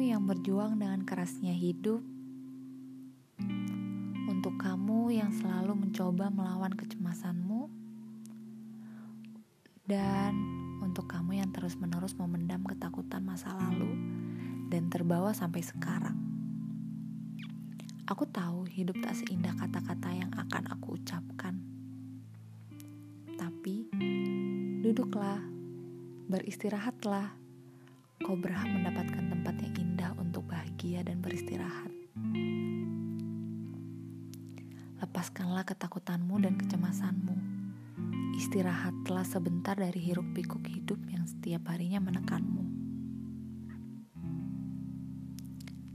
yang berjuang dengan kerasnya hidup, untuk kamu yang selalu mencoba melawan kecemasanmu, dan untuk kamu yang terus-menerus memendam ketakutan masa lalu dan terbawa sampai sekarang. Aku tahu hidup tak seindah kata-kata yang akan aku ucapkan. Tapi, duduklah, beristirahatlah. Kau berhak mendapatkan tempat yang indah untuk bahagia dan beristirahat. Lepaskanlah ketakutanmu dan kecemasanmu. Istirahatlah sebentar dari hiruk-pikuk hidup yang setiap harinya menekanmu.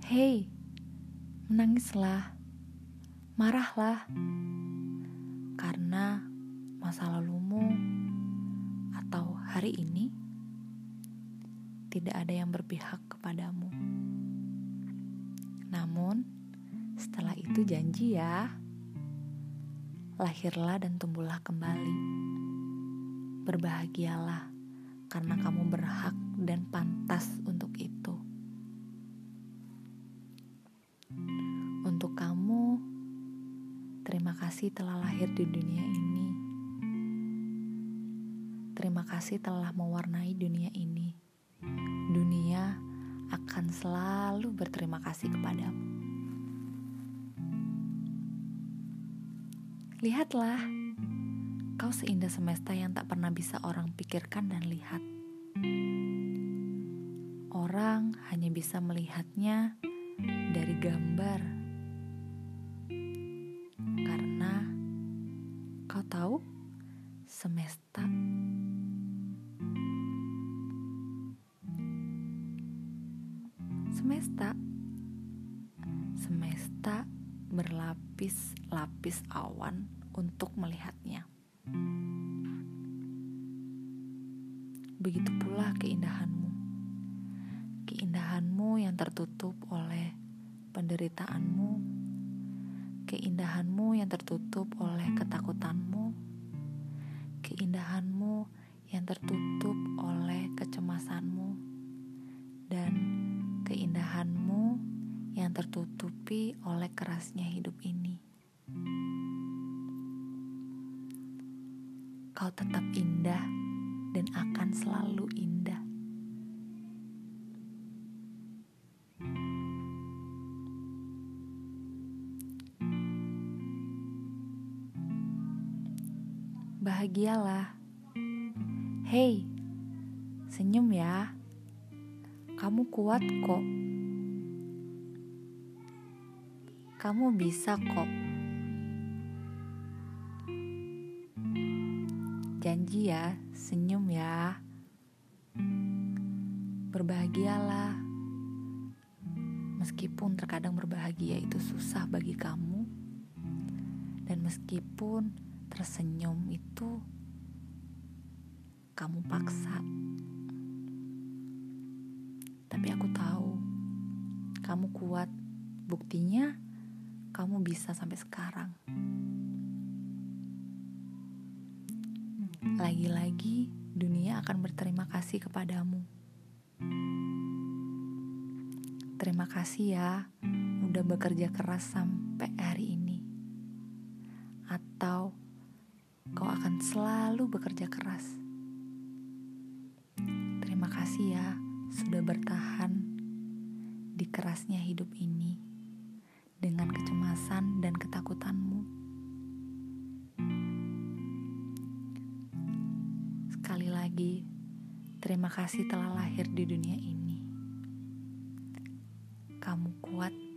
Hei, menangislah, marahlah, karena masa lalumu atau hari ini tidak ada yang berpihak kepadamu. Namun, setelah itu janji ya, lahirlah dan tumbuhlah kembali. Berbahagialah karena kamu berhak dan pantas untuk itu. Untuk kamu, terima kasih telah lahir di dunia ini. Terima kasih telah mewarnai dunia ini. Dunia akan selalu berterima kasih kepadamu. Lihatlah, kau seindah semesta yang tak pernah bisa orang pikirkan dan lihat. Orang hanya bisa melihatnya dari gambar Kau tahu semesta semesta semesta berlapis-lapis awan untuk melihatnya. Begitu pula keindahanmu. Keindahanmu yang tertutup oleh penderitaanmu keindahanmu yang tertutup oleh ketakutanmu, keindahanmu yang tertutup oleh kecemasanmu, dan keindahanmu yang tertutupi oleh kerasnya hidup ini. Kau tetap indah dan akan selalu indah. bahagialah. Hei, senyum ya. Kamu kuat kok. Kamu bisa kok. Janji ya, senyum ya. Berbahagialah. Meskipun terkadang berbahagia itu susah bagi kamu, dan meskipun tersenyum itu kamu paksa. Tapi aku tahu kamu kuat. Buktinya kamu bisa sampai sekarang. Lagi-lagi dunia akan berterima kasih kepadamu. Terima kasih ya udah bekerja keras sampai hari ini. Atau kau akan selalu bekerja keras. Terima kasih ya sudah bertahan di kerasnya hidup ini dengan kecemasan dan ketakutanmu. Sekali lagi, terima kasih telah lahir di dunia ini. Kamu kuat